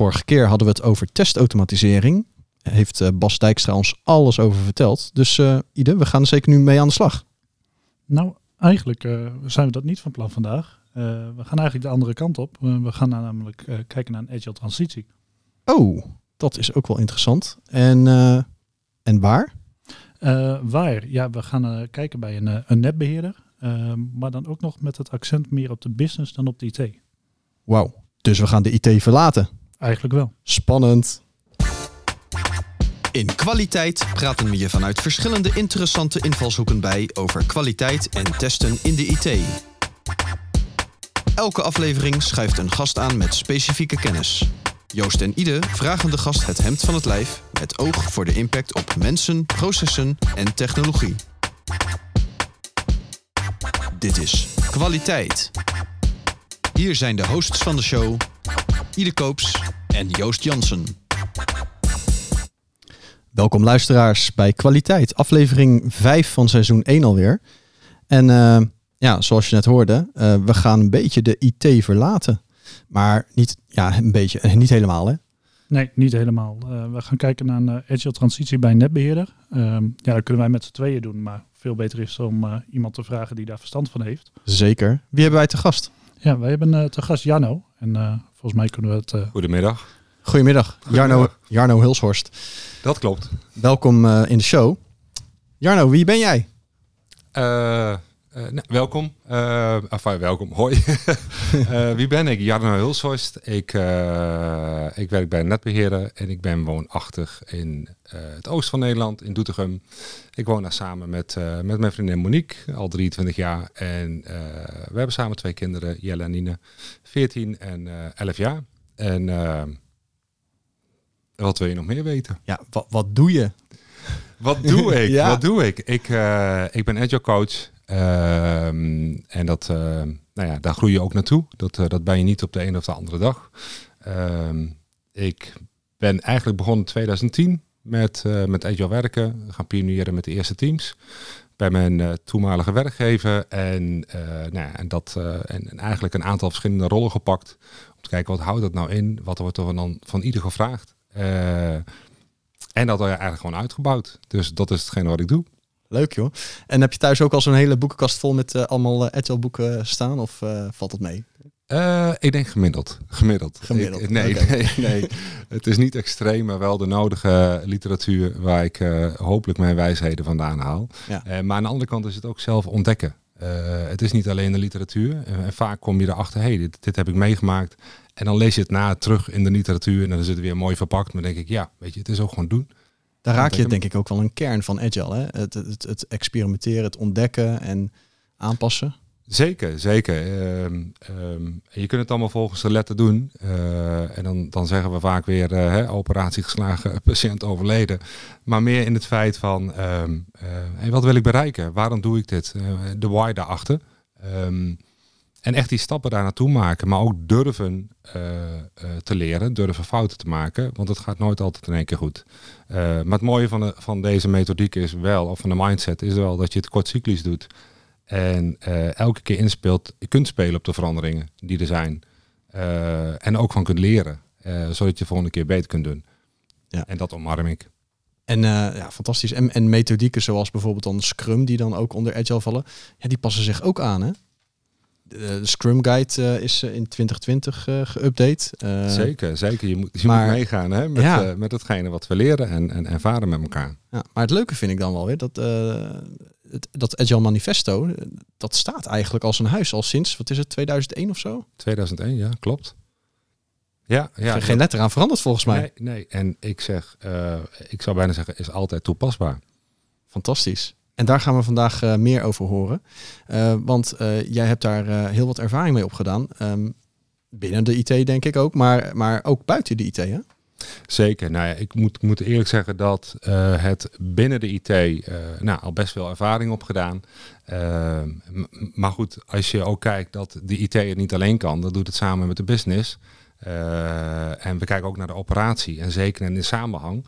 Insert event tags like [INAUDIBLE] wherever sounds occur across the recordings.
vorige keer hadden we het over testautomatisering. Heeft eh, Bas Dijkstra ons alles over verteld. Dus uh, Ide, we gaan er zeker nu mee aan de slag. Nou, eigenlijk uh, zijn we dat niet van plan vandaag. we gaan eigenlijk de andere kant op. we gaan namelijk kijken naar een agile transitie. Oh, dat is ook wel interessant. En, en waar? waar? Ja, we gaan kijken bij een, een netbeheerder. maar dan ook nog met het accent meer op de business dan op de IT. Wauw. Dus we gaan de IT verlaten. Eigenlijk wel. Spannend. In kwaliteit praten we je vanuit verschillende interessante invalshoeken bij over kwaliteit en testen in de IT. Elke aflevering schuift een gast aan met specifieke kennis. Joost en Ide vragen de gast het hemd van het lijf met oog voor de impact op mensen, processen en technologie. Dit is kwaliteit. Hier zijn de hosts van de show, Ide Koops en Joost Jansen. Welkom luisteraars bij Kwaliteit, aflevering 5 van seizoen 1 alweer. En uh, ja, zoals je net hoorde, uh, we gaan een beetje de IT verlaten. Maar niet, ja, een beetje, niet helemaal hè? Nee, niet helemaal. Uh, we gaan kijken naar een agile transitie bij een netbeheerder. Ehm, ja, dat kunnen wij met z'n tweeën doen, maar veel beter is om iemand te vragen die daar verstand van heeft. Zeker. Wie hebben wij te gast? Ja, wij hebben uh, te gast Jarno. En volgens mij kunnen we het... Uh... Goedemiddag. Goedemiddag, Jarno, Jarno Hulshorst. Dat klopt. Welkom in de show. Jarno, wie ben jij? Nou, welkom. enfin, welkom. Hoi. [LAUGHS] wie ben ik? Jarno Hulshorst. Ik, ik werk bij een netbeheerder en ik ben woonachtig in het oosten van Nederland, in Doetinchem. Ik woon daar samen met, uh, met mijn vriendin Monique, al 23 jaar. En uh, we hebben samen twee kinderen, Jelle en Nine, 14 en uh, eh, 11 jaar. En wat wil je nog meer weten? Ja, wat, wat doe je? Wat doe [LAUGHS] ik? ja. Wat doe ik? Ik, ik ben agile coach. Ehm, en dat, nou ja, daar groei je ook naartoe. Dat, dat ben je niet op de een of de andere dag. Ehm, ik ben eigenlijk begonnen in 2010 met, uh, met Agile werken. We gaan pionieren met de eerste teams bij mijn toenmalige werkgever. En, nou ja, en, dat, en, en, eigenlijk een aantal verschillende rollen gepakt. Om te kijken wat houdt dat nou in? Wat wordt er dan van ieder gevraagd? en dat er eigenlijk gewoon uitgebouwd. Dus dat is hetgeen wat ik doe. Leuk joh. En heb je thuis ook al zo'n hele boekenkast vol met allemaal Agile boeken staan? Of valt dat mee? Uh, ik denk gemiddeld. Gemiddeld. gemiddeld. nee, [LAUGHS] nee, nee. Het is niet extreem, maar wel de nodige literatuur waar ik uh, hopelijk mijn wijsheden vandaan haal. Ja. Uh, maar aan de andere kant is het ook zelf ontdekken. het is niet alleen de literatuur. en vaak kom je erachter, hey, dit, dit heb ik meegemaakt. En dan lees je het na terug in de literatuur en dan is het weer mooi verpakt. Maar dan denk ik, ja, weet je, het is ook gewoon doen. Daar raak je denk ik ook wel een kern van Agile. Hè? Het, het, het experimenteren, het ontdekken en aanpassen. Zeker, zeker. Ehm, ehm, je kunt het allemaal volgens de letter doen. Uh, en dan, dan zeggen we vaak weer uh, hè, operatie geslagen, [LAUGHS] patiënt overleden. Maar meer in het feit van, um, hey, wat wil ik bereiken? Waarom doe ik dit? de why daarachter. En echt die stappen daar naartoe maken, maar ook durven te leren, durven fouten te maken. Want het gaat nooit altijd in één keer goed. maar het mooie van, de, van deze methodiek is wel, of van de mindset, is wel dat je het kortcyclisch doet. En elke keer inspeelt, je kunt spelen op de veranderingen die er zijn. En ook van kunt leren, zodat je volgende keer beter kunt doen. Ja. En dat omarm ik. En ja, fantastisch. En, en methodieken zoals bijvoorbeeld dan Scrum, die dan ook onder Agile vallen, ja, die passen zich ook aan. Hè? De, Scrum Guide is in 2020 geüpdate. zeker, zeker. Je moet, je moet meegaan hè, met, ja. met hetgene wat we leren en, en ervaren met elkaar. Ja, maar het leuke vind ik dan wel weer dat het, dat Agile Manifesto, dat staat eigenlijk als een huis al sinds, wat is het, 2001 of zo? 2001, ja, klopt. Ja, ja. Er geen letter aan veranderd volgens mij. Nee, nee. en ik zeg, ik zou bijna zeggen, is altijd toepasbaar. Fantastisch. En daar gaan we vandaag uh, meer over horen. Uh, want jij hebt daar heel wat ervaring mee opgedaan. Um, binnen de IT denk ik ook, maar, maar ook buiten de IT hè? Zeker. Nou ja, ik moet, moet eerlijk zeggen dat het binnen de IT eh, nou, al best veel ervaring opgedaan. Uh, maar goed, als je ook kijkt dat de IT het niet alleen kan, dan doet het samen met de business. en we kijken ook naar de operatie en zeker in de samenhang.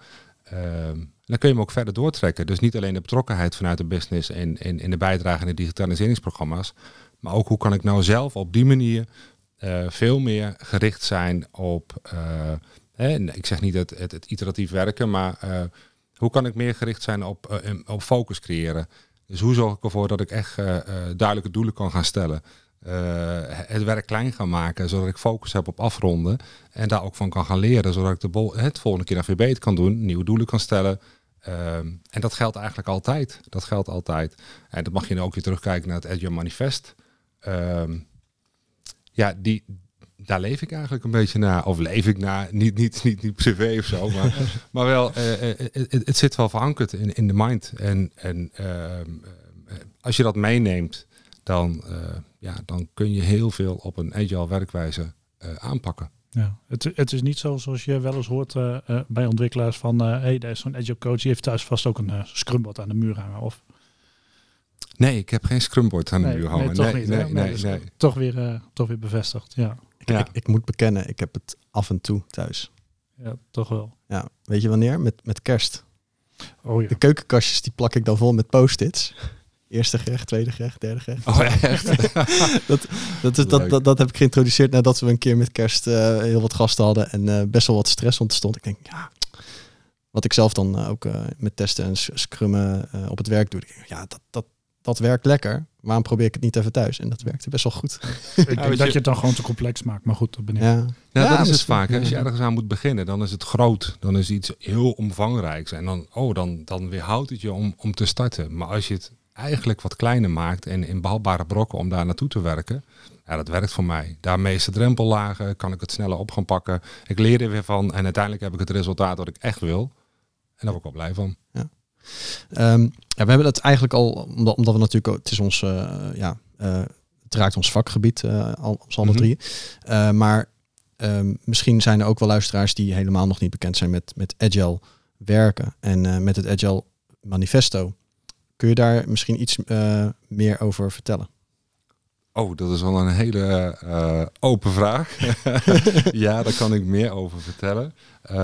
Dan kun je hem ook verder doortrekken. Dus niet alleen de betrokkenheid vanuit de business in, in, in de bijdrage in de digitaliseringsprogramma's. Maar ook hoe kan ik nou zelf op die manier veel meer gericht zijn op hè, ik zeg niet het, het, iteratief werken, maar eh, hoe kan ik meer gericht zijn op, eh, op focus creëren? Dus hoe zorg ik ervoor dat ik echt duidelijke doelen kan gaan stellen? het werk klein gaan maken, zodat ik focus heb op afronden en daar ook van kan gaan leren, zodat ik de bol het volgende keer nog weer beter kan doen, nieuwe doelen kan stellen. Ehm, en dat geldt eigenlijk altijd. Dat geldt altijd. En dat mag je dan ook weer terugkijken naar het Agile Manifest. Ehm, ja, die, daar leef ik eigenlijk een beetje naar. Of leef ik naar, niet, niet, niet, niet privé of zo, maar, [LAUGHS] maar wel, uh, het, het, zit wel verankerd in, in de mind. En, en ehm, als je dat meeneemt, dan, ja, dan kun je heel veel op een agile werkwijze aanpakken. Ja, het, het is niet zo zoals je wel eens hoort bij ontwikkelaars van, hé, hey, daar is zo'n agile coach, die heeft thuis vast ook een uh, scrumboard aan de muur hangen. Of Nee, ik heb geen scrumboard aan de muur hangen. Nee, toch nee, niet. Nee, nee, Toch, weer, uh, toch weer bevestigd, ja. Ik, ja. Ik, ik, moet bekennen, ik heb het af en toe thuis. Ja, toch wel. Ja, weet je wanneer? Met, met kerst. Oh ja. De keukenkastjes die plak ik dan vol met post-its. Eerste gerecht, tweede gerecht, derde gerecht. Oh, echt? [LAUGHS] dat, dat, is, dat, dat, dat, heb ik geïntroduceerd nadat we een keer met kerst uh, heel wat gasten hadden en uh, best wel wat stress ontstond. Ik denk, ja, wat ik zelf dan ook met testen en scrummen op het werk doe. Ik denk, ja, dat, dat, dat werkt lekker. Waarom probeer ik het niet even thuis? En dat werkte best wel goed. ik denk dat je het dan gewoon te complex maakt. Maar goed, dat ben ik. Ja, ja, dat is het vaak. Als je ergens aan moet beginnen, dan is het groot. Dan is iets heel omvangrijks. En dan, oh, dan, dan weerhoudt het je om, om te starten. Maar als je het eigenlijk wat kleiner maakt en in behapbare brokken om daar naartoe te werken. Ja, dat werkt voor mij. Daar is de drempel lager, kan ik het sneller op gaan pakken. Ik leer er weer van en uiteindelijk heb ik het resultaat wat ik echt wil. En daar word ik wel blij van. Ja. Um, ja, we hebben het eigenlijk al, omdat, omdat we natuurlijk, het is ons, uh, ja, uh, het raakt ons vakgebied, uh, als alle mm drie. maar um, misschien zijn er ook wel luisteraars die helemaal nog niet bekend zijn met, met Agile werken en met het Agile manifesto. Kun je daar misschien iets meer over vertellen? Oh, dat is wel een hele uh, open vraag. [LAUGHS] ja, daar kan ik meer over vertellen. Uh,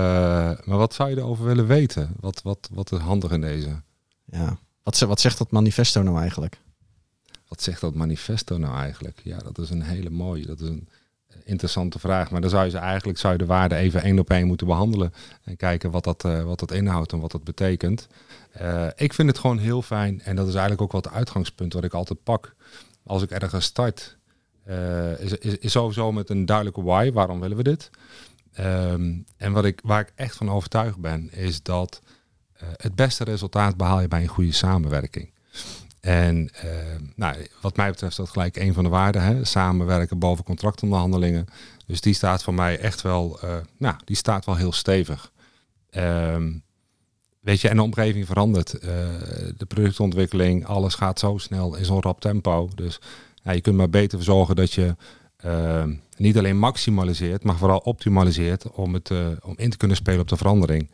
maar wat zou je erover willen weten? Wat, wat, wat is handig in deze? Ja, wat, wat zegt dat manifesto nou eigenlijk? Wat zegt dat manifesto nou eigenlijk? Ja, dat is een hele mooie, dat is een interessante vraag. Maar dan zou je ze eigenlijk zou je de waarde even één op één moeten behandelen. En kijken wat dat, uh, wat dat inhoudt en wat dat betekent. Ik vind het gewoon heel fijn. En dat is eigenlijk ook wat het uitgangspunt wat ik altijd pak als ik ergens start, uh, is, is, is, sowieso met een duidelijke why. Waarom willen we dit? Um, en wat ik, waar ik echt van overtuigd ben, is dat uh, het beste resultaat behaal je bij een goede samenwerking. En uh, nou, wat mij betreft is dat gelijk een van de waarden. Hè? Samenwerken boven contractonderhandelingen. Dus die staat voor mij echt wel, nou, die staat wel heel stevig. Um, Weet je, en de omgeving verandert. Uh, de productontwikkeling, alles gaat zo snel in zo'n rap tempo. Dus ja, je kunt maar beter zorgen dat je uh, niet alleen maximaliseert, maar vooral optimaliseert om, het, uh, om in te kunnen spelen op de verandering.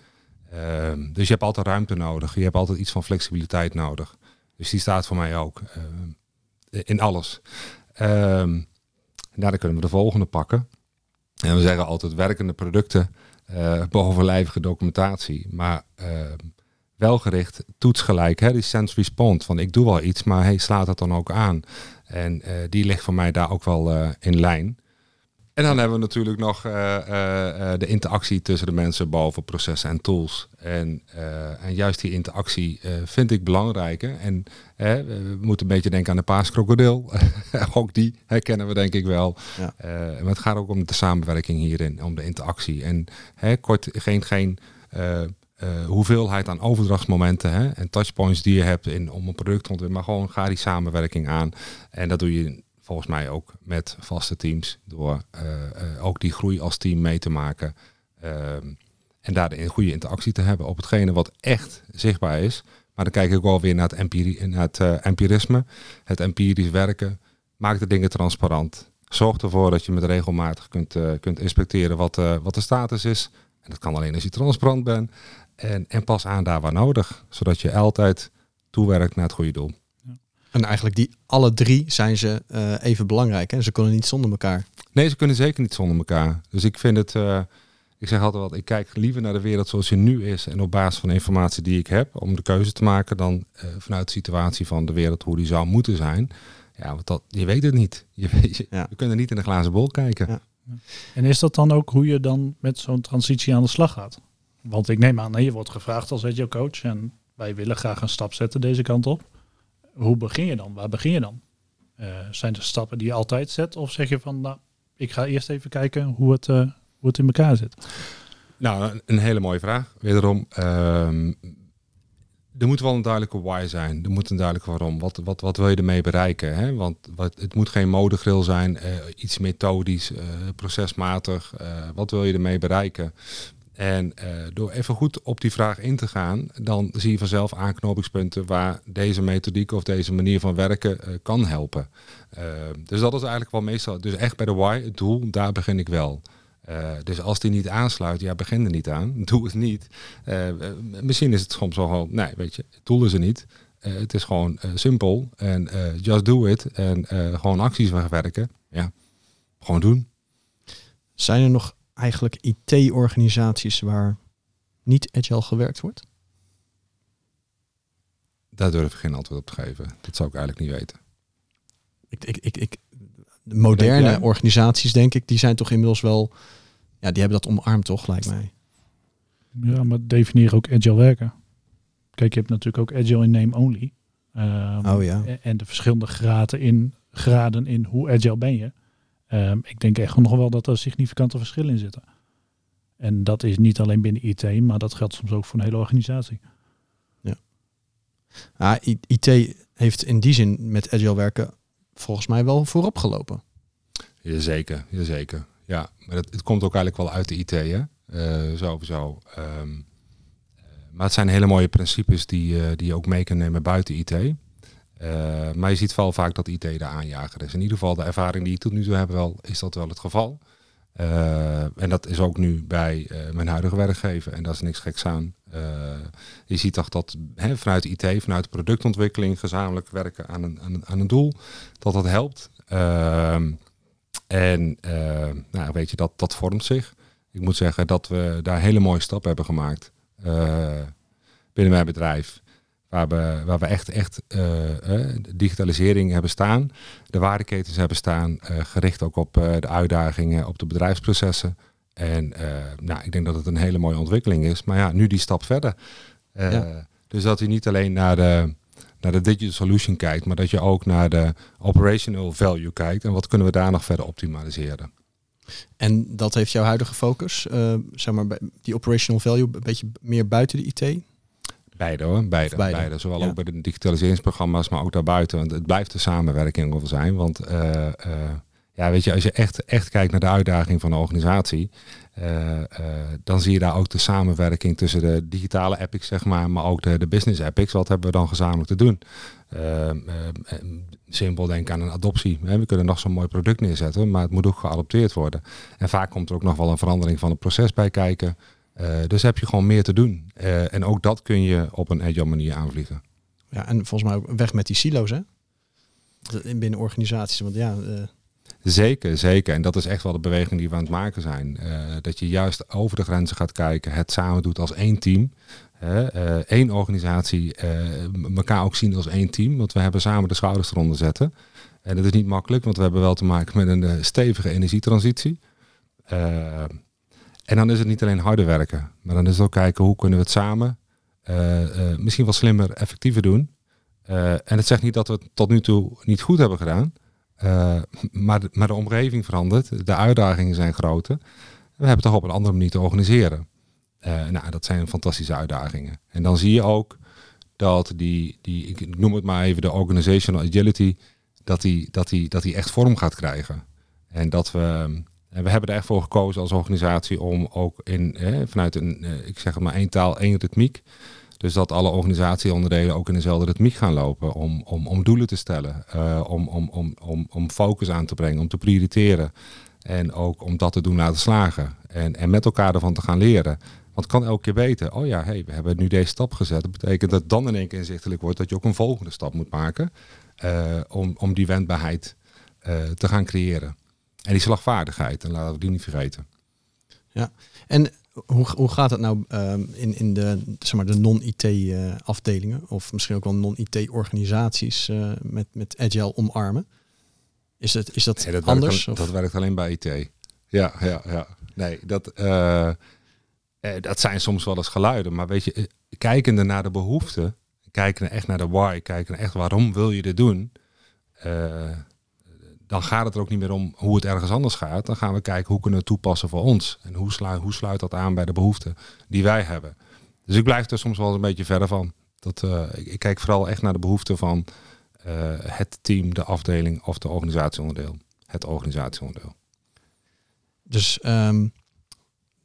Ehm, dus je hebt altijd ruimte nodig. Je hebt altijd iets van flexibiliteit nodig. Dus die staat voor mij ook in alles. En daar kunnen we de volgende pakken. En we zeggen altijd werkende producten uh, bovenlijvige documentatie. Maar uh, wel gericht, toetsgelijk, hè, die sense response. Van ik doe wel iets, maar hey, slaat het dan ook aan? En uh, die ligt voor mij daar ook wel in lijn. En dan hebben we natuurlijk nog uh, uh, de interactie tussen de mensen boven processen en tools. En, en juist die interactie vind ik belangrijker. En we moeten een beetje denken aan de paaskrokodil. [LAUGHS] ook die herkennen we denk ik wel. Ja. maar het gaat ook om de samenwerking hierin, om de interactie. En kort, geen, geen hoeveelheid aan overdrachtsmomenten hè, en touchpoints die je hebt in, om een product te ontwikkelen. Maar gewoon ga die samenwerking aan. En dat doe je volgens mij ook met vaste teams. Door uh, uh, ook die groei als team mee te maken. Ehm, en daar een goede interactie te hebben op hetgene wat echt zichtbaar is. Maar dan kijk ik wel weer naar het, naar het uh, empirisme. Het empirisch werken. Maak de dingen transparant. Zorg ervoor dat je met regelmatig kunt, kunt inspecteren wat, wat de status is. En dat kan alleen als je transparant bent. En, en pas aan daar waar nodig. Zodat je altijd toewerkt naar het goede doel. En eigenlijk die alle drie zijn ze uh, even belangrijk. Hè? Ze kunnen niet zonder elkaar. Nee, ze kunnen zeker niet zonder elkaar. Dus ik vind het, uh, ik zeg altijd wat, ik kijk liever naar de wereld zoals die nu is. En op basis van de informatie die ik heb om de keuze te maken, dan uh, vanuit de situatie van de wereld hoe die zou moeten zijn. Ja, want dat, je weet het niet. Je weet, je, ja. We kunnen niet in de glazen bol kijken. Ja. En is dat dan ook hoe je dan met zo'n transitie aan de slag gaat? Want ik neem aan, nee, je wordt gevraagd als agile coach en wij willen graag een stap zetten deze kant op. Hoe begin je dan? Waar begin je dan? Uh, zijn er stappen die je altijd zet? Of zeg je van, nou, ik ga eerst even kijken hoe het, uh, hoe het in elkaar zit? Nou, een hele mooie vraag. Wederom, uh, er moet wel een duidelijke why zijn. Er moet een duidelijke waarom. Wat, wat, wat wil je ermee bereiken? Hè? Want wat, het moet geen modegril zijn, uh, iets methodisch, procesmatig. Wat wil je ermee bereiken? En door even goed op die vraag in te gaan, dan zie je vanzelf aanknopingspunten waar deze methodiek of deze manier van werken kan helpen. dus dat is eigenlijk wel meestal, dus echt bij de why, het doel, daar begin ik wel. Dus als die niet aansluit, ja, begin er niet aan. [LAUGHS] Doe het niet. Misschien is het soms wel gewoon, nee, weet je, het doel is er niet. Het is gewoon simpel en just do it en gewoon acties wegwerken. Ja, gewoon doen. Zijn er nog eigenlijk IT-organisaties waar niet agile gewerkt wordt? Daar durf ik geen antwoord op te geven. Dat zou ik eigenlijk niet weten. Ik, ik, ik, ik de moderne organisaties, denk ik, die zijn toch inmiddels wel, ja, die hebben dat omarmd, toch, lijkt mij. Ja, maar definieer ook agile werken. Kijk, je hebt natuurlijk ook agile in name only. Um, oh ja. En de verschillende graden in, graden in hoe agile ben je. Um, ik denk echt nog wel dat er significante verschillen in zitten. En dat is niet alleen binnen IT, maar dat geldt soms ook voor een hele organisatie. Ja. Ah, IT heeft in die zin met agile werken volgens mij wel voorop gelopen. Jazeker, jazeker. Ja, maar het, het komt ook eigenlijk wel uit de IT, hè? Uh, sowieso. Um, maar het zijn hele mooie principes die, uh, die je ook mee kan nemen buiten IT. Uh, maar je ziet wel vaak dat IT de aanjager is. In ieder geval de ervaring die ik tot nu toe heb, wel, is dat wel het geval. en dat is ook nu bij mijn huidige werkgever. En daar is niks geks aan. je ziet toch dat vanuit IT, vanuit productontwikkeling, gezamenlijk werken aan een, aan een, doel, dat dat helpt. Ehm, en nou, weet je, dat, dat vormt zich. Ik moet zeggen dat we daar hele mooie stappen hebben gemaakt binnen mijn bedrijf. Waar we, waar we echt, echt uh, digitalisering hebben staan. De waardeketens hebben staan. gericht ook op de uitdagingen, op de bedrijfsprocessen. En nou, ik denk dat het een hele mooie ontwikkeling is. Maar ja, nu die stap verder. Ja. Dus dat u niet alleen naar de naar de digital solution kijkt, maar dat je ook naar de operational value kijkt en wat kunnen we daar nog verder optimaliseren. En dat heeft jouw huidige focus, uh, zeg maar, die operational value, een beetje meer buiten de IT? Beide hoor, beide. beide. beide. Zowel ook bij de digitaliseringsprogramma's, maar ook daarbuiten. Want het blijft de samenwerking zijn. Want uh, uh, ja, weet je, als je echt, echt kijkt naar de uitdaging van de organisatie, uh, uh, dan zie je daar ook de samenwerking tussen de digitale epics, zeg maar, maar ook de, de business epics. Wat hebben we dan gezamenlijk te doen? Uh, simpel denk aan een adoptie. We kunnen nog zo'n mooi product neerzetten, maar het moet ook geadopteerd worden. En vaak komt er ook nog wel een verandering van het proces bij kijken. Dus heb je gewoon meer te doen. en ook dat kun je op een agile manier aanvliegen. Ja, en volgens mij ook weg met die silo's, hè? Binnen organisaties. Want ja, Zeker, zeker. En dat is echt wel de beweging die we aan het maken zijn. Dat je juist over de grenzen gaat kijken, het samen doet als één team. Één organisatie, elkaar ook zien als één team. Want we hebben samen de schouders eronder zetten. En dat is niet makkelijk, want we hebben wel te maken met een stevige energietransitie. En dan is het niet alleen harder werken, maar dan is het ook kijken hoe kunnen we het samen misschien wel slimmer, effectiever doen. en het zegt niet dat we het tot nu toe niet goed hebben gedaan. Maar, de, maar de omgeving verandert, de uitdagingen zijn groter. We hebben toch op een andere manier te organiseren. Nou, dat zijn fantastische uitdagingen. En dan zie je ook dat die, die ik noem het maar even de organizational agility, dat die, dat die, dat die echt vorm gaat krijgen. En dat we, en we hebben er echt voor gekozen als organisatie om ook in, vanuit een, eh, ik zeg het maar één taal, één ritmiek, dus dat alle organisatieonderdelen ook in dezelfde ritmiek gaan lopen om, om, om doelen te stellen, uh, om, om, om, om, om focus aan te brengen, om te prioriteren. En ook om dat te doen laten slagen. En, en met elkaar ervan te gaan leren. Want kan elke keer weten, oh ja, hey, we hebben nu deze stap gezet. Dat betekent dat dan in één keer inzichtelijk wordt dat je ook een volgende stap moet maken. Uh, om, om die wendbaarheid uh, te gaan creëren. En die slagvaardigheid, en laten we die niet vergeten. Ja, en hoe, hoe gaat het nou ehm, in, in de, zeg maar, de non-IT uh, afdelingen of misschien ook wel non-IT organisaties uh, met, met agile omarmen? Is, het, is dat, nee, dat anders? Werkt, dat werkt alleen bij IT. ja, ja, ja. Nee, dat, eh, eh, dat zijn soms wel eens geluiden. Maar weet je, eh, kijkende naar de behoeften, kijken echt naar de why, kijken echt waarom wil je dit doen, eh, dan gaat het er ook niet meer om hoe het ergens anders gaat. Dan gaan we kijken hoe kunnen we het toepassen voor ons. En hoe, sluit, hoe sluit dat aan bij de behoeften die wij hebben. Dus ik blijf er soms wel een beetje verder van. Dat, eh, ik, kijk vooral echt naar de behoeften van eh, het team, de afdeling of de organisatieonderdeel. Het organisatieonderdeel. Dus ehm,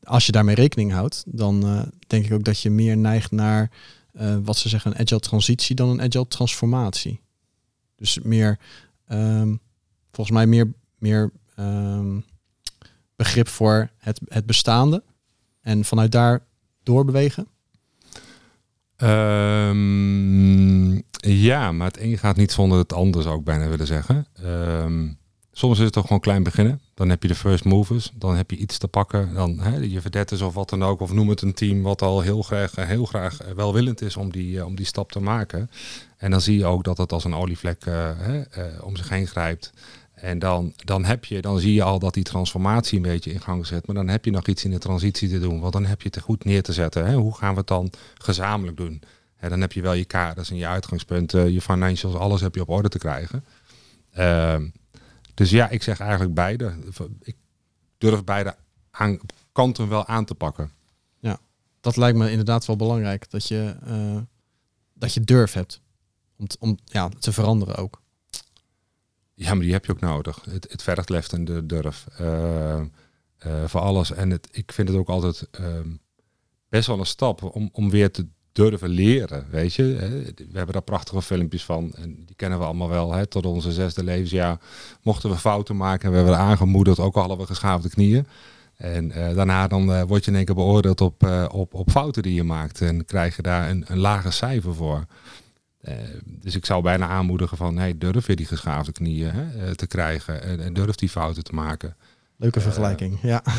als je daarmee rekening houdt, dan eh, denk ik ook dat je meer neigt naar wat ze zeggen een agile transitie dan een agile transformatie. Dus meer, ehm, volgens mij meer, meer ehm, begrip voor het, het bestaande en vanuit daar doorbewegen. Ehm, ja, maar het een gaat niet zonder het ander, zou ik bijna willen zeggen. Ehm, soms is het toch gewoon klein beginnen. Dan heb je de first movers, dan heb je iets te pakken. Dan hè, je verdettes of wat dan ook, of noem het een team wat al heel graag, heel graag welwillend is om die, eh, om die stap te maken. En dan zie je ook dat het als een olievlek eh, eh, om zich heen grijpt. En dan, dan, heb je, dan zie je al dat die transformatie een beetje in gang zet. Maar dan heb je nog iets in de transitie te doen. Want dan heb je het goed neer te zetten. Hè? Hoe gaan we het dan gezamenlijk doen? Hè, dan heb je wel je kaders en je uitgangspunten, je financials, alles heb je op orde te krijgen. Ehm, dus ja, ik zeg eigenlijk beide. Ik durf beide aan, kanten wel aan te pakken. Dat lijkt me inderdaad wel belangrijk, dat je, eh, dat je durf hebt om, om ja, te veranderen ook. Ja, maar die heb je ook nodig. Het, het vergt lef en de durf. eh, eh, voor alles. En het, ik vind het ook altijd ehm, best wel een stap om, om weer te durven leren. Weet je, we hebben daar prachtige filmpjes van. En die kennen we allemaal wel. Hè. Tot onze zesde levensjaar mochten we fouten maken. En we werden aangemoedigd, ook al hadden we geschaafde knieën. En eh, daarna dan word je in één keer beoordeeld op, op, op fouten die je maakt. En krijg je daar een, een lager cijfer voor. Eh, dus ik zou bijna aanmoedigen van, hey, durf je die geschaafde knieën hè, eh, te krijgen en, en durf die fouten te maken. Leuke vergelijking, ja. [LAUGHS]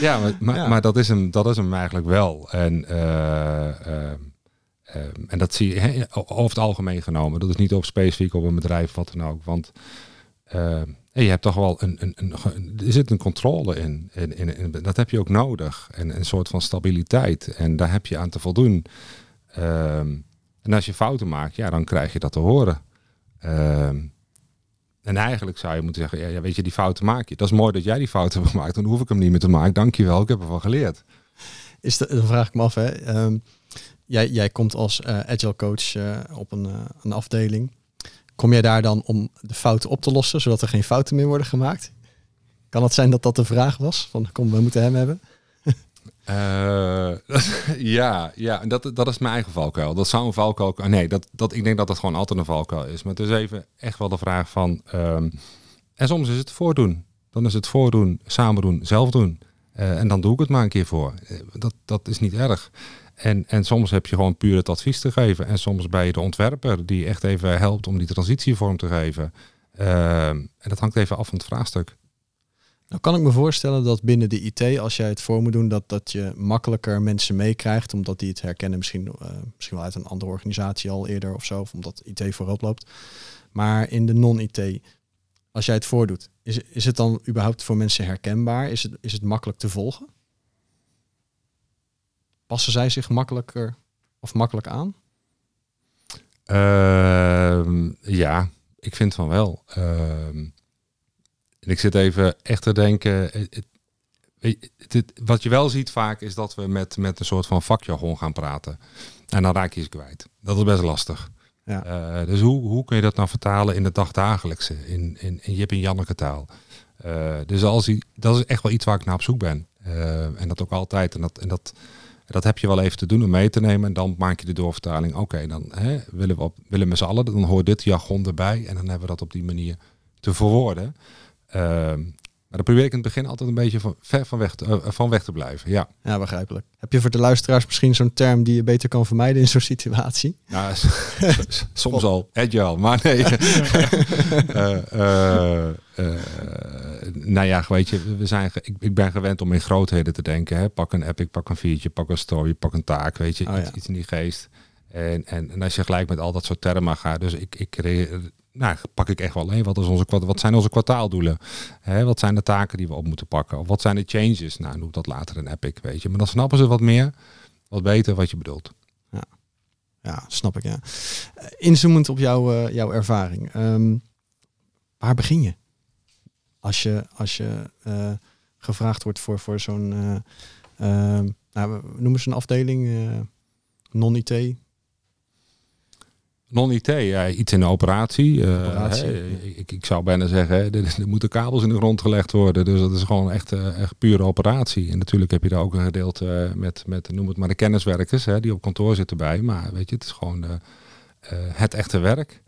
Ja, maar, maar, Ja. maar dat, is hem, dat is hem eigenlijk wel. En, eh, eh, eh, en dat zie je hè, over het algemeen genomen. Dat is niet op specifiek op een bedrijf, wat dan ook. Want eh, je hebt toch wel een, een, een, een- er zit een controle in, in, in, in- Dat heb je ook nodig. En een soort van stabiliteit. En daar heb je aan te voldoen. Ehm, en als je fouten maakt, ja, dan krijg je dat te horen. Ehm, en eigenlijk zou je moeten zeggen, ja, weet je, die fouten maak je. Dat is mooi dat jij die fouten hebt gemaakt. Dan hoef ik hem niet meer te maken. Dankjewel, ik heb ervan geleerd. Is dan vraag ik me af, hè. ehm, jij, jij komt als eh, agile coach eh, op een, eh, een afdeling. Kom jij daar dan om de fouten op te lossen, zodat er geen fouten meer worden gemaakt? Kan het zijn dat dat de vraag was? Van kom, we moeten hem hebben. Eh, [LAUGHS] ja, ja, dat, dat is mijn eigen valkuil. Dat zou een valkuil... Nee, dat, dat, ik denk dat dat gewoon altijd een valkuil is. Maar het is even echt wel de vraag van... ehm, en soms is het voordoen. Dan is het voordoen, samen doen, zelf doen. Eh, en dan doe ik het maar een keer voor. Eh, dat, dat is niet erg. En, en soms heb je gewoon puur het advies te geven. En soms ben je de ontwerper die echt even helpt om die transitie vorm te geven. Ehm, en dat hangt even af van het vraagstuk. Nou kan ik me voorstellen dat binnen de IT, als jij het voor moet doen, dat, dat je makkelijker mensen meekrijgt, omdat die het herkennen misschien, eh, misschien wel uit een andere organisatie al eerder of zo, of omdat IT voorop loopt. Maar in de non-IT, als jij het voordoet, is, is het dan überhaupt voor mensen herkenbaar? Is het, is het makkelijk te volgen? Passen zij zich makkelijker of makkelijk aan? Ehm, ja, ik vind van wel. Ehm, en ik zit even echt te denken. het- het- weet je, het- het- wat je wel ziet vaak is dat we met, met een soort van vakjargon gaan praten. En dan raak je ze kwijt. Dat is best lastig. Ja. Eh, dus hoe, hoe kun je dat nou vertalen in de dagdagelijkse, in, in, in Jip en Janneke taal? Eh, dus als die, dat is echt wel iets waar ik naar op zoek ben. Eh, en dat ook altijd. En dat, en dat, dat heb je wel even te doen om mee te nemen. En dan maak je de doorvertaling. Oké, dan hè, willen we op, willen met z'n allen. Dan hoort dit jargon erbij. En dan hebben we dat op die manier te verwoorden. Ehm, maar dan probeer ik in het begin altijd een beetje van, ver van weg, te, eh, van weg te blijven. Ja. Ja, begrijpelijk. Heb je voor de luisteraars misschien zo'n term die je beter kan vermijden in zo'n situatie? Nou, [LAUGHS] soms al agile, maar nee. [LAUGHS] Eh, eh, eh, nou ja, weet je, we zijn, ik, ik ben gewend om in grootheden te denken. Hè. Pak een epic, pak een feature, pak een story, pak een taak, weet je, Oh iets, ja. iets in die geest. En, en, en als je gelijk met al dat soort termen gaat, dus ik, ik, creëer- nou, pak ik echt wel alleen. Wat, is onze, wat zijn onze kwartaaldoelen? Hè, wat zijn de taken die we op moeten pakken? Of wat zijn de changes? Nou, noem dat later een epic, weet je. Maar dan snappen ze wat meer, wat beter wat je bedoelt. Ja, snap ik, ja. Eh, Inzoomend op jouw, eh, jouw ervaring. ehm, waar begin je? Als je, als je eh, gevraagd wordt voor, voor zo'n... ehm, nou, noemen ze een afdeling? Non-IT? Non-IT, ja, iets in de operatie. eh, Operatie, ik, ik zou bijna zeggen, hè, er, er moeten kabels in de grond gelegd worden. Dus dat is gewoon echt, eh, echt pure operatie. En natuurlijk heb je daar ook een gedeelte eh, met, met, noem het maar, de kenniswerkers hè, die op kantoor zitten bij. Maar weet je, het is gewoon het echte werk.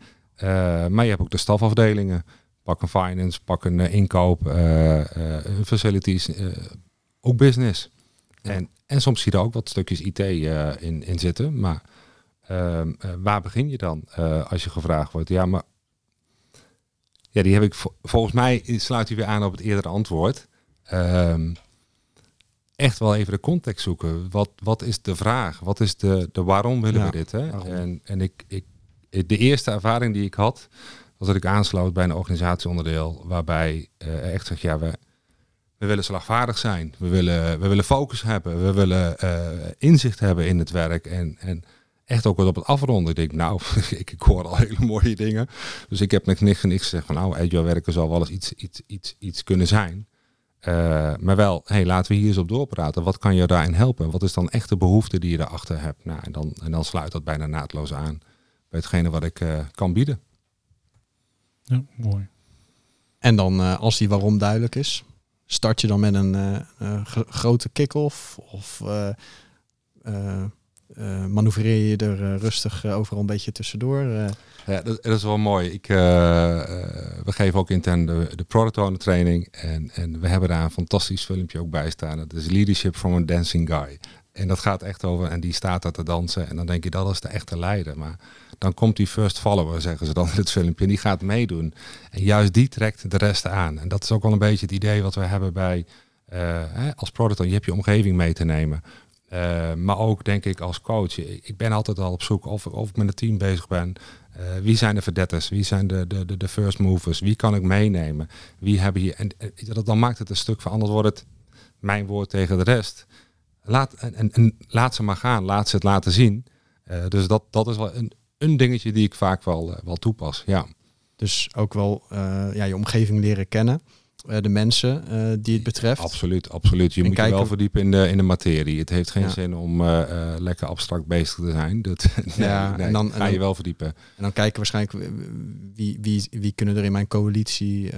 Maar je hebt ook de stafafdelingen. Pak een finance, pak een inkoop, facilities, ook business. En, en soms zie je er ook wat stukjes IT in, in zitten. Maar Ehm, eh, waar begin je dan eh, als je gevraagd wordt? Ja, maar ja, die heb ik vo- volgens mij sluit hij weer aan op het eerdere antwoord. Ehm, echt wel even de context zoeken. Wat, wat is de vraag? Wat is de, de waarom willen Ja, we dit? Hè? waarom? En, en ik, ik, de eerste ervaring die ik had, was dat ik aansloot bij een organisatieonderdeel waarbij eh, echt zeg, ja, we, we willen slagvaardig zijn. We willen, we willen focus hebben. We willen inzicht hebben in het werk. En, en echt ook wat op het afronden. Ik denk, nou, [LAUGHS] ik, ik hoor al hele mooie dingen. Dus ik heb met niks en niks gezegd van, nou, agile werken zal wel eens iets, iets, iets, iets kunnen zijn. Eh, maar wel, hey, laten we hier eens op doorpraten. Wat kan je daarin helpen? Wat is dan echt de behoefte die je daarachter hebt? Nou, en dan, en dan sluit dat bijna naadloos aan bij hetgene wat ik eh, kan bieden. Ja, mooi. En dan, eh, als die waarom duidelijk is, start je dan met een eh, eh, gro- grote kick-off? Of eh, manoeuvreer je er eh, rustig eh, overal een beetje tussendoor? Ja, dat, dat is wel mooi. Ik, we geven ook intern de, de product training. En, en we hebben daar een fantastisch filmpje ook bij staan. Dat is Leadership from a Dancing Guy. En dat gaat echt over, en die staat daar te dansen. En dan denk je, dat is de echte leider. Maar dan komt die first follower, zeggen ze dan in het filmpje. En die gaat meedoen. En juist die trekt de rest aan. En dat is ook wel een beetje het idee wat we hebben bij, als product. Je hebt je omgeving mee te nemen. Eh, maar ook denk ik als coach. Ik ben altijd al op zoek of, of ik met een team bezig ben. Eh, wie zijn de verdetters? Wie zijn de, de, de, first movers? Wie kan ik meenemen? Wie hebben hier... En, dat- dan maakt het een stuk van, anders wordt het mijn woord tegen de rest. Laat, en, en, laat ze maar gaan. Laat ze het laten zien. Eh, dus dat, dat is wel een, een dingetje die ik vaak wel, wel toepas. Ja. Dus ook wel ja, je omgeving leren kennen. Eh, de mensen eh, die het betreft. Absoluut, absoluut. Je En moet je wel verdiepen in de, in de materie. Het heeft geen Ja. zin om eh, lekker abstract bezig te zijn. Dat, [LAUGHS] nee, Ja, nee, en dan- ga je wel verdiepen. En dan kijken waarschijnlijk wie, wie, wie kunnen er in mijn coalitie.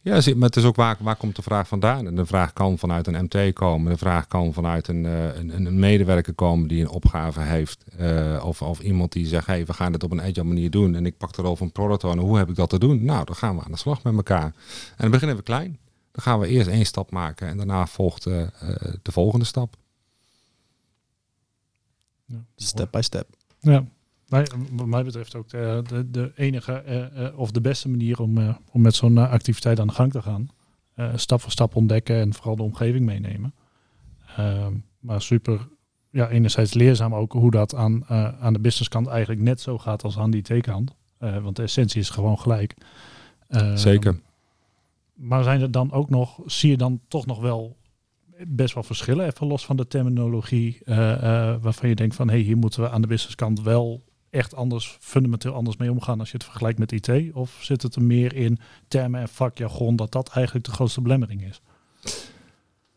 Ja, maar het is ook waar, waar komt de vraag vandaan? En de vraag kan vanuit een MT komen. De vraag kan vanuit een, eh, een, een medewerker komen die een opgave heeft. Eh, of, of iemand die zegt, hey, we gaan dit op een agile manier doen. En ik pak erover een product owner. Hoe heb ik dat te doen? Nou, dan gaan we aan de slag met elkaar. En dan beginnen we klein. Dan gaan we eerst één stap maken. En daarna volgt eh, eh, de volgende stap. Ja, step by step. Ja, maar wat mij betreft ook de, de, de enige eh, eh, of de beste manier om, eh, om met zo'n activiteit aan de gang te gaan. Stap voor stap ontdekken en vooral de omgeving meenemen. Ehm, maar super, ja, enerzijds leerzaam ook hoe dat aan, aan de businesskant eigenlijk net zo gaat als aan die. Eh, want de essentie is gewoon gelijk. Ehm, Zeker. Maar zijn er dan ook nog, zie je dan toch nog wel best wel verschillen, even los van de terminologie, waarvan je denkt van hé, hey, hier moeten we aan de businesskant wel echt anders, fundamenteel anders mee omgaan als je het vergelijkt met IT? Of zit het er meer in termen en vakjargon dat dat eigenlijk de grootste belemmering is?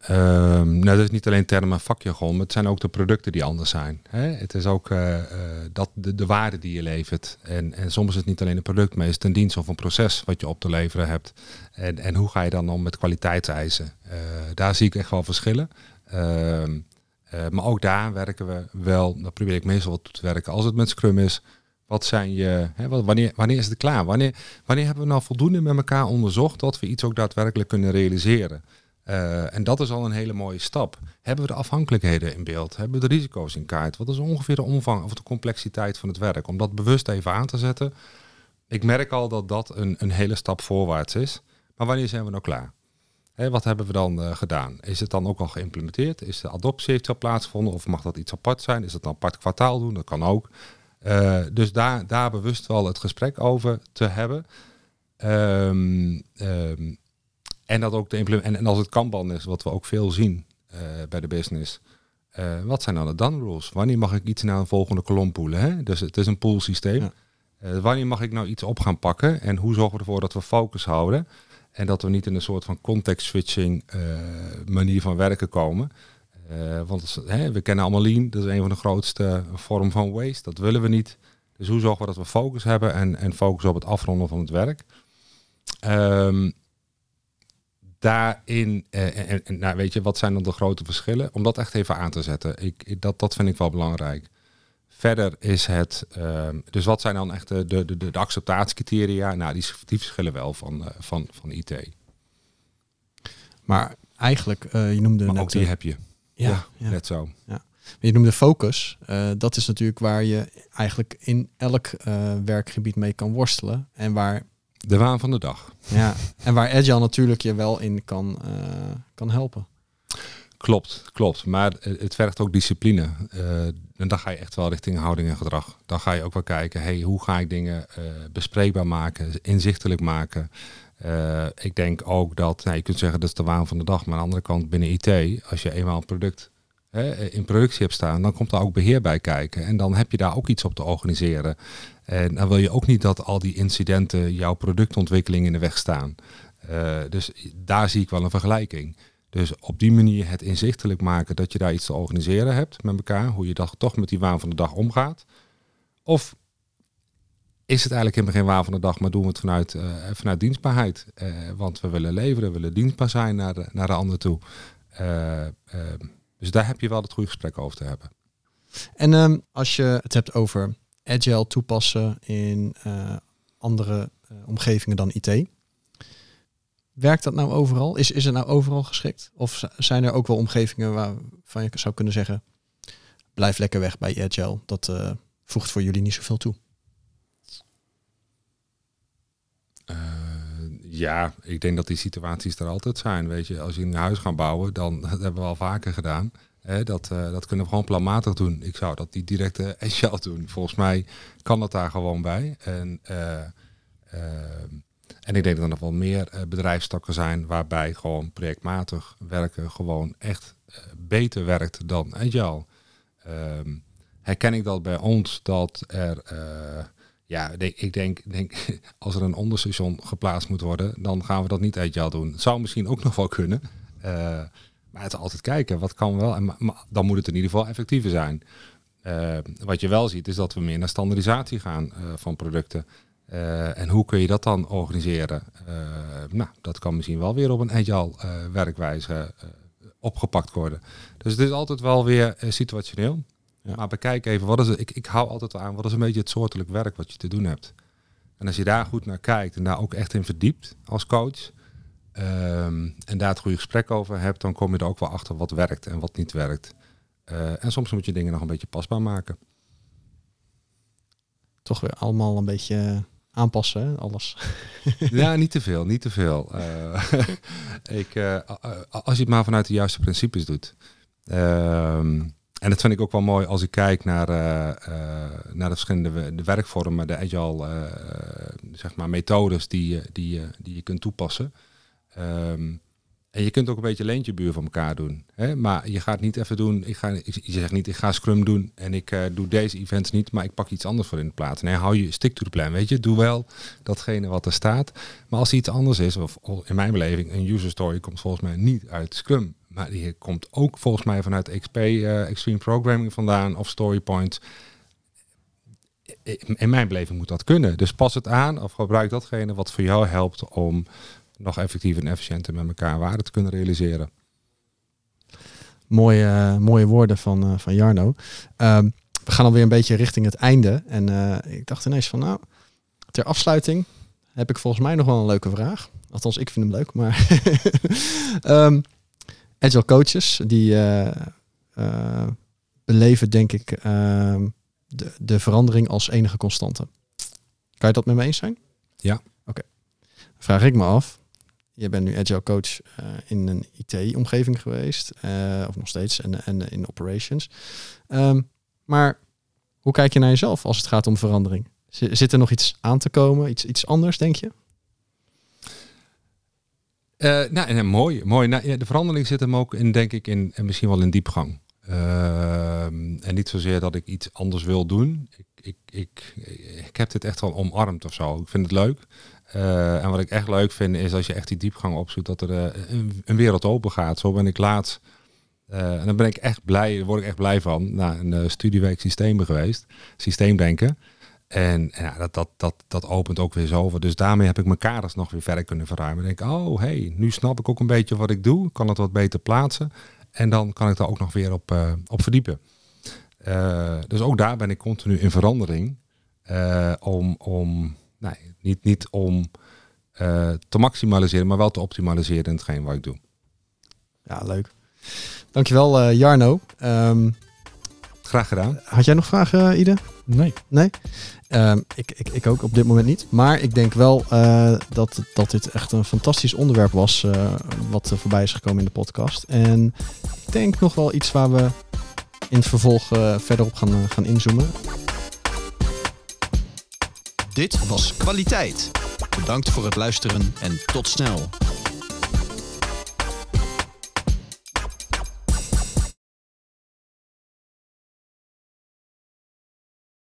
Ehm, nou, dat is niet alleen termen en vakjargon, maar het zijn ook de producten die anders zijn. Hè? Het is ook eh, eh, dat de, de waarde die je levert. En, en soms is het niet alleen een product, maar is het een dienst of een proces wat je op te leveren hebt. En, en hoe ga je dan om met kwaliteitseisen? Eh, daar zie ik echt wel verschillen. Ehm, eh, maar ook daar werken we wel, daar probeer ik meestal wat toe te werken. Als het met Scrum is, wat zijn je, hè, wanneer, wanneer is het klaar? Wanneer, wanneer hebben we nou voldoende met elkaar onderzocht dat we iets ook daadwerkelijk kunnen realiseren? Uh, en dat is al een hele mooie stap. Hebben we de afhankelijkheden in beeld? Hebben we de risico's in kaart? Wat is ongeveer de omvang of de complexiteit van het werk? Om dat bewust even aan te zetten. Ik merk al dat dat een, een hele stap voorwaarts is. Maar wanneer zijn we nou klaar? Wat hebben we dan uh, gedaan? Is het dan ook al geïmplementeerd? Is de adoptie heeft al plaatsgevonden? Of mag dat iets apart zijn? Is het een apart kwartaal doen? Dat kan ook. Eh, dus daar, daar bewust wel het gesprek over te hebben. Ehm, ehm, en dat ook te implementeren. En, als het kanban is, wat we ook veel zien eh, bij de business. Wat zijn dan de done rules? Wanneer mag ik iets naar een volgende kolom poelen? Hè? Dus het is een pool systeem. Ja. wanneer mag ik nou iets op gaan pakken? En hoe zorgen we ervoor dat we focus houden? En dat we niet in een soort van context switching manier van werken komen. Uh, want hè, we kennen allemaal lean, dat is een van de grootste vormen van waste. Dat willen we niet. Dus hoe zorgen we dat we focus hebben en, en focus op het afronden van het werk? Um, daarin, en, nou, weet je, wat zijn dan de grote verschillen? Om dat echt even aan te zetten. Ik, dat, dat vind ik wel belangrijk. Verder is het, uh, dus wat zijn dan echt de, de, de, de acceptatiecriteria? Nou, die, die verschillen wel van, uh, van, van IT. Maar eigenlijk, je noemde maar net... ook die heb je. Ja, ja, net zo. Ja. Je noemde focus. Dat is natuurlijk waar je eigenlijk in elk werkgebied mee kan worstelen. En waar... De waan van de dag. Ja, en waar Agile natuurlijk je wel in kan, kan helpen. Klopt, klopt. Maar het vergt ook discipline. en dan ga je echt wel richting houding en gedrag. Dan ga je ook wel kijken, hey, hoe ga ik dingen bespreekbaar maken, inzichtelijk maken. Uh, ik denk ook dat, nou, je kunt zeggen dat is de waan van de dag, maar aan de andere kant binnen IT, als je eenmaal een product in productie hebt staan, dan komt er ook beheer bij kijken. En dan heb je daar ook iets op te organiseren. En dan wil je ook niet dat al die incidenten jouw productontwikkeling in de weg staan. Dus daar zie ik wel een vergelijking. Dus op die manier het inzichtelijk maken dat je daar iets te organiseren hebt met elkaar, hoe je dat toch met die waan van de dag omgaat. Of is het eigenlijk in het begin waar van de dag, maar doen we het vanuit, uh, vanuit dienstbaarheid. Uh, want we willen leveren, we willen dienstbaar zijn naar de, naar de ander toe. Uh, dus daar heb je wel het goede gesprek over te hebben. En um, als je het hebt over agile toepassen in andere omgevingen dan IT. Werkt dat nou overal? Is, is het nou overal geschikt? Of zijn er ook wel omgevingen waarvan je zou kunnen zeggen, blijf lekker weg bij agile. Dat voegt voor jullie niet zoveel toe. Ja, ik denk dat die situaties er altijd zijn. Weet je, als je een huis gaat bouwen, dan [LAUGHS] dat hebben we al vaker gedaan. Hè, dat, uh, dat kunnen we gewoon planmatig doen. Ik zou dat niet direct uh, [LAUGHS] agile doen. Volgens mij kan dat daar gewoon bij. En, uh, en ik denk dat er nog wel meer bedrijfstakken zijn waarbij gewoon projectmatig werken gewoon echt beter werkt dan agile. Ehm, herken ik dat bij ons dat er ja, ik denk, denk, [LAUGHS] als er een onderstation geplaatst moet worden, dan gaan we dat niet agile doen. Het zou misschien ook nog wel kunnen. Maar het is altijd kijken, wat kan wel. En, maar, dan moet het in ieder geval effectiever zijn. Uh, wat je wel ziet, is dat we meer naar standaardisatie gaan van producten. En hoe kun je dat dan organiseren? nou, dat kan misschien wel weer op een agile werkwijze opgepakt worden. Dus het is altijd wel weer situationeel. Ja. Maar bekijk even, wat is het? Ik, ik hou altijd aan, wat is een beetje het soortelijk werk wat je te doen hebt. En als je daar goed naar kijkt en daar ook echt in verdiept als coach, ehm, en daar het goede gesprek over hebt, dan kom je er ook wel achter wat werkt en wat niet werkt. Uh, en soms moet je dingen nog een beetje pasbaar maken. Toch weer allemaal een beetje aanpassen, alles. [LAUGHS] ja, niet te veel, niet te veel. Uh, [LAUGHS] ik, uh, als je het maar vanuit de juiste principes doet. Ehm, en dat vind ik ook wel mooi als ik kijk naar, uh, naar de verschillende de werkvormen, de agile zeg maar methodes die, die, die je kunt toepassen. Um, en je kunt ook een beetje leentje buur van elkaar doen. Hè? Maar je gaat niet even doen, ik ga, je zegt niet, ik ga Scrum doen en ik doe deze events niet, maar ik pak iets anders voor in de plaats. Nee, hou je, stick to the plan, weet je. Doe wel datgene wat er staat. Maar als iets anders is, of in mijn beleving, een user story komt volgens mij niet uit Scrum. Maar die komt ook volgens mij vanuit XP, eh, Extreme Programming vandaan of StoryPoint. In mijn beleving moet dat kunnen. Dus pas het aan of gebruik datgene wat voor jou helpt om nog effectiever en efficiënter met elkaar waarde te kunnen realiseren. Mooie, mooie woorden van, uh, van Jarno. Ehm, we gaan alweer een beetje richting het einde. En ik dacht ineens van nou, ter afsluiting heb ik volgens mij nog wel een leuke vraag. Althans, ik vind hem leuk. Maar um, [LAUGHS] agile coaches, die uh, uh, beleven denk ik uh, de, de verandering als enige constante. Kan je dat met me eens zijn? Ja. Oké. Okay. Vraag ik me af. Je bent nu agile coach in een IT-omgeving geweest, of nog steeds, en, en in operations. Um, maar Hoe kijk je naar jezelf als het gaat om verandering? Zit er nog iets aan te komen? Iets, iets anders, denk je? Eh, nou, en, mooi, mooi. Nou, ja, de verandering zit hem ook in, denk ik, in, en misschien wel in diepgang. Ehm, en niet zozeer dat ik iets anders wil doen. Ik, ik, ik, ik heb dit echt wel omarmd of zo. Ik vind het leuk. Eh, en wat ik echt leuk vind is als je echt die diepgang opzoekt, dat er eh, een, wereld open gaat. Zo ben ik laatst. eh, en dan ben ik echt blij, word ik echt blij van. Na een studieweek systemen geweest, systeemdenken. En, ja, dat, dat, dat, dat opent ook weer zoveel. Dus daarmee heb ik mijn kaders nog weer verder kunnen verruimen. Denk oh hey, nu snap ik ook een beetje wat ik doe. Kan het wat beter plaatsen. En dan kan ik daar ook nog weer op, op verdiepen. Dus ook daar ben ik continu in verandering. Om, om nee, niet, niet om eh, te maximaliseren, maar wel te optimaliseren in hetgeen wat ik doe. Ja, leuk. Dankjewel, eh Jarno. Ehm, Graag gedaan. had jij nog vragen, Ide? Nee. Nee? Ehm, ik, ik, ik ook op dit moment niet. Maar ik denk wel eh, dat, dat dit echt een fantastisch onderwerp was. eh, wat er voorbij is gekomen in de podcast. En ik denk nog wel iets waar we in het vervolg eh, verder op gaan, eh, gaan inzoomen. Dit was Kwaliteit. Bedankt voor het luisteren en tot snel.